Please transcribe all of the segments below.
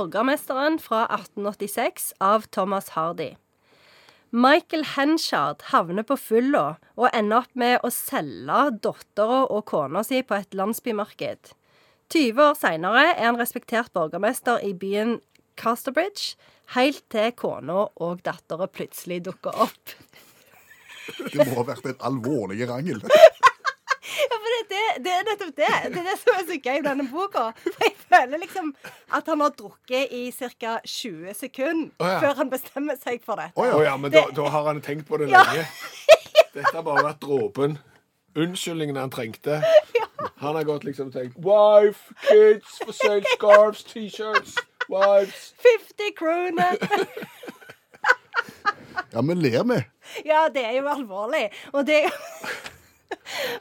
'Borgermesteren' fra 1886 av Thomas Hardy. Michael Henshard havner på fylla og ender opp med å selge dattera og kona si på et landsbymarked. 20 år seinere er han respektert borgermester i byen Casterbridge, helt til kona og dattera plutselig dukker opp. Det må ha vært en alvorlig rangel. Ja, for det, det, det er nettopp det. Det er det som er så gøy med denne boka. For føler liksom at han har drukket i ca. 20 sekunder oh, ja. før han bestemmer seg for dette. Å ja, men da, da har han tenkt på det Ja. lenge. Dette har bare vært dråpen. Unnskyldningen han trengte. Han har gått liksom og tenkt Wife, kids, for sale scarves, T-shirts, wives 50 kroner! Ja, men ler med. Ja, det er jo alvorlig. Og det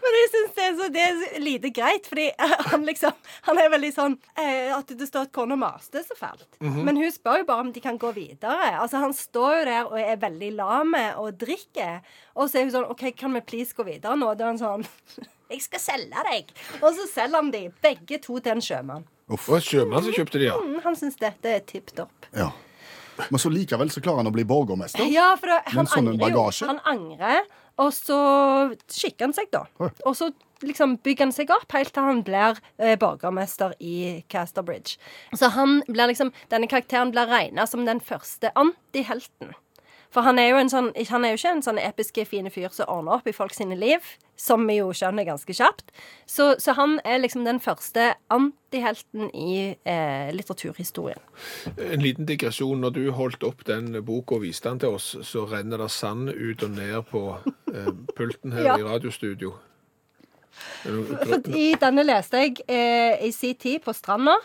Men jeg syns det, det er lite greit, fordi han liksom Han er veldig sånn eh, At det står at kona maste så fælt. Men hun spør jo bare om de kan gå videre. Altså Han står jo der og er veldig lame og drikker. Og så er hun sånn OK, kan vi please gå videre nå? Da er han sånn Jeg skal selge deg. Og så selger han de, begge to til en sjømann. Og en sjømann som kjøpte de, ja. Mm, Han syns dette er tipp topp. Ja. Men så likevel så klarer han å bli borgermester. Ja, for da, han angrer jo. Han angrer, og så skikker han seg, da. Og så liksom bygger han seg opp helt til han blir eh, borgermester i Casterbridge. Så han blir liksom, denne karakteren blir regna som den første antihelten. For han er jo en sånn, han er jo ikke en sånn episke, fine fyr som ordner opp i folk sine liv, som vi jo skjønner ganske kjapt. Så, så han er liksom den første antihelten i eh, litteraturhistorien. En liten digresjon. Når du holdt opp den boka og viste den til oss, så renner det sand ut og ned på pulten her i radiostudio. Er det noe- For i denne leste jeg eh, i sin tid på stranda.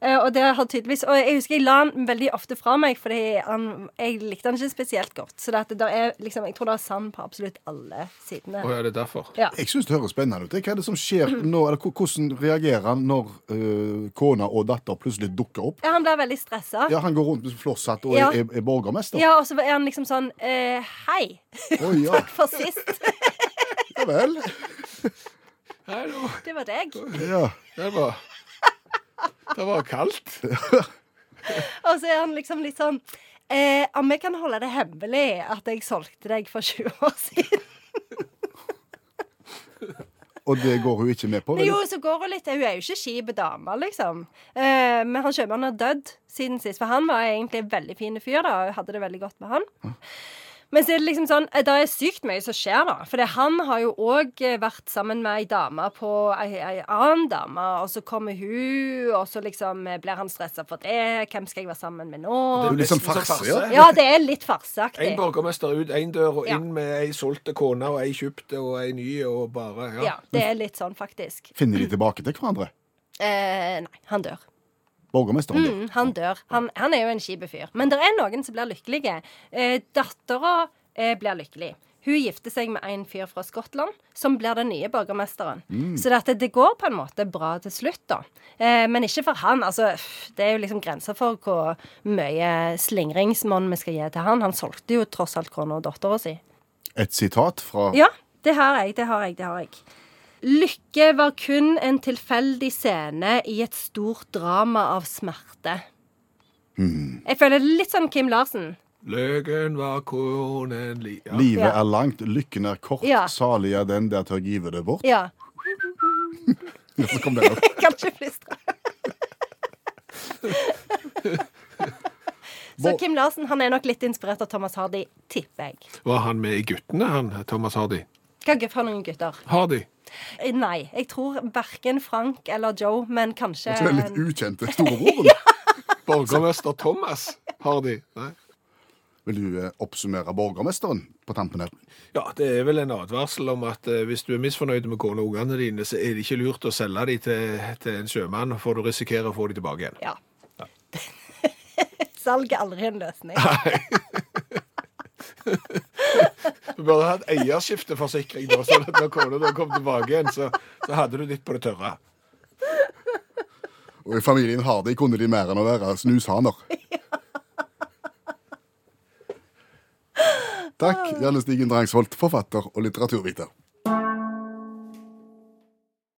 Eh, og det har tydeligvis Og jeg husker jeg la han veldig ofte fra meg, fordi han, jeg likte han ikke spesielt godt. Så det, at det der er liksom, jeg tror det er sand på absolutt alle sidene. Og ja, det er derfor. Ja. Jeg syns det høres spennende ut. Hva er det som skjer nå, eller Hvordan reagerer han når uh, kona og datter plutselig dukker opp? Ja, han blir veldig stressa. Ja, Han går rundt med flosshatt og Ja. er, er borgermester? Ja, og så er han liksom sånn uh, Hei, Oh, ja. for sist. ja vel. Hallo. Det var deg. Ja. Det var Det var kaldt. Og så er han liksom litt sånn eh, Om vi kan holde det hemmelig at jeg solgte deg for 20 år siden. Og det går hun ikke med på? Vel? jo, så går hun litt Hun er jo ikke kjip dame, liksom. Eh, men han sjømannen har dødd siden sist. For han var egentlig en veldig fin fyr, da, og hadde det veldig godt med han. Men så er det liksom sånn eh, Det er sykt mye som skjer, da. For han har jo òg vært sammen med ei dame på ei, ei annen dame, og så kommer hun, og så liksom eh, blir han stressa for det. Hvem skal jeg være sammen med nå? Det er jo litt sånn farse, ja. Ja, det er litt farseaktig. En borgermester ut én dør, og Ja. inn med ei solgte kone og ei kjøpte og ei ny, og bare Ja. Ja, det er litt sånn, faktisk. Finner de tilbake til hverandre? Eh, nei, han dør. Borgermesteren dør. Mm, han dør. Han, han er jo en kjip fyr. Men det er noen som blir lykkelige. Eh, Dattera eh, blir lykkelig. Hun gifter seg med en fyr fra Skottland, som blir den nye borgermesteren. Så det, det går på en måte bra til slutt, da. Eh, men ikke for han. Altså, det er jo liksom grenser for hvor mye slingringsmonn vi skal gi til han. Han solgte jo tross alt kona og dattera si. Et sitat fra Ja, det har jeg, det har jeg, det har jeg. Lykke var kun en tilfeldig scene i et stort drama av smerte. Jeg føler det er litt sånn Kim Larsen. Løken var konen li... Ja. Livet Ja. er langt, lykken er kort, Ja. salig er den der tør give det bort. Ja. Så kom det opp. Kan ikke. Så Kim Larsen han er nok litt inspirert av Thomas Hardy, tipper jeg. Var han med i Guttene, han Thomas Hardy? Hva er for noen gutter? Har de? Nei, jeg tror verken Frank eller Joe, men kanskje Så det er litt en- ukjente storebroren. Borgermester Thomas Hardy? Nei. Vil du eh, oppsummere borgermesteren på tampen her? Ja, det er vel en advarsel om at eh, hvis du er misfornøyd med kona og ungene dine, så er det ikke lurt å selge dem til, til en sjømann, for du risikerer å få dem tilbake igjen. Ja. Salg er aldri en løsning. Du burde hatt eierskifteforsikring da, så når kona kom tilbake igjen, så, så hadde du litt på det tørre. Og i familien Hardy kunne de mer enn å være snushaner. Takk, Janne Stigen Drangsvold, forfatter og litteraturviter.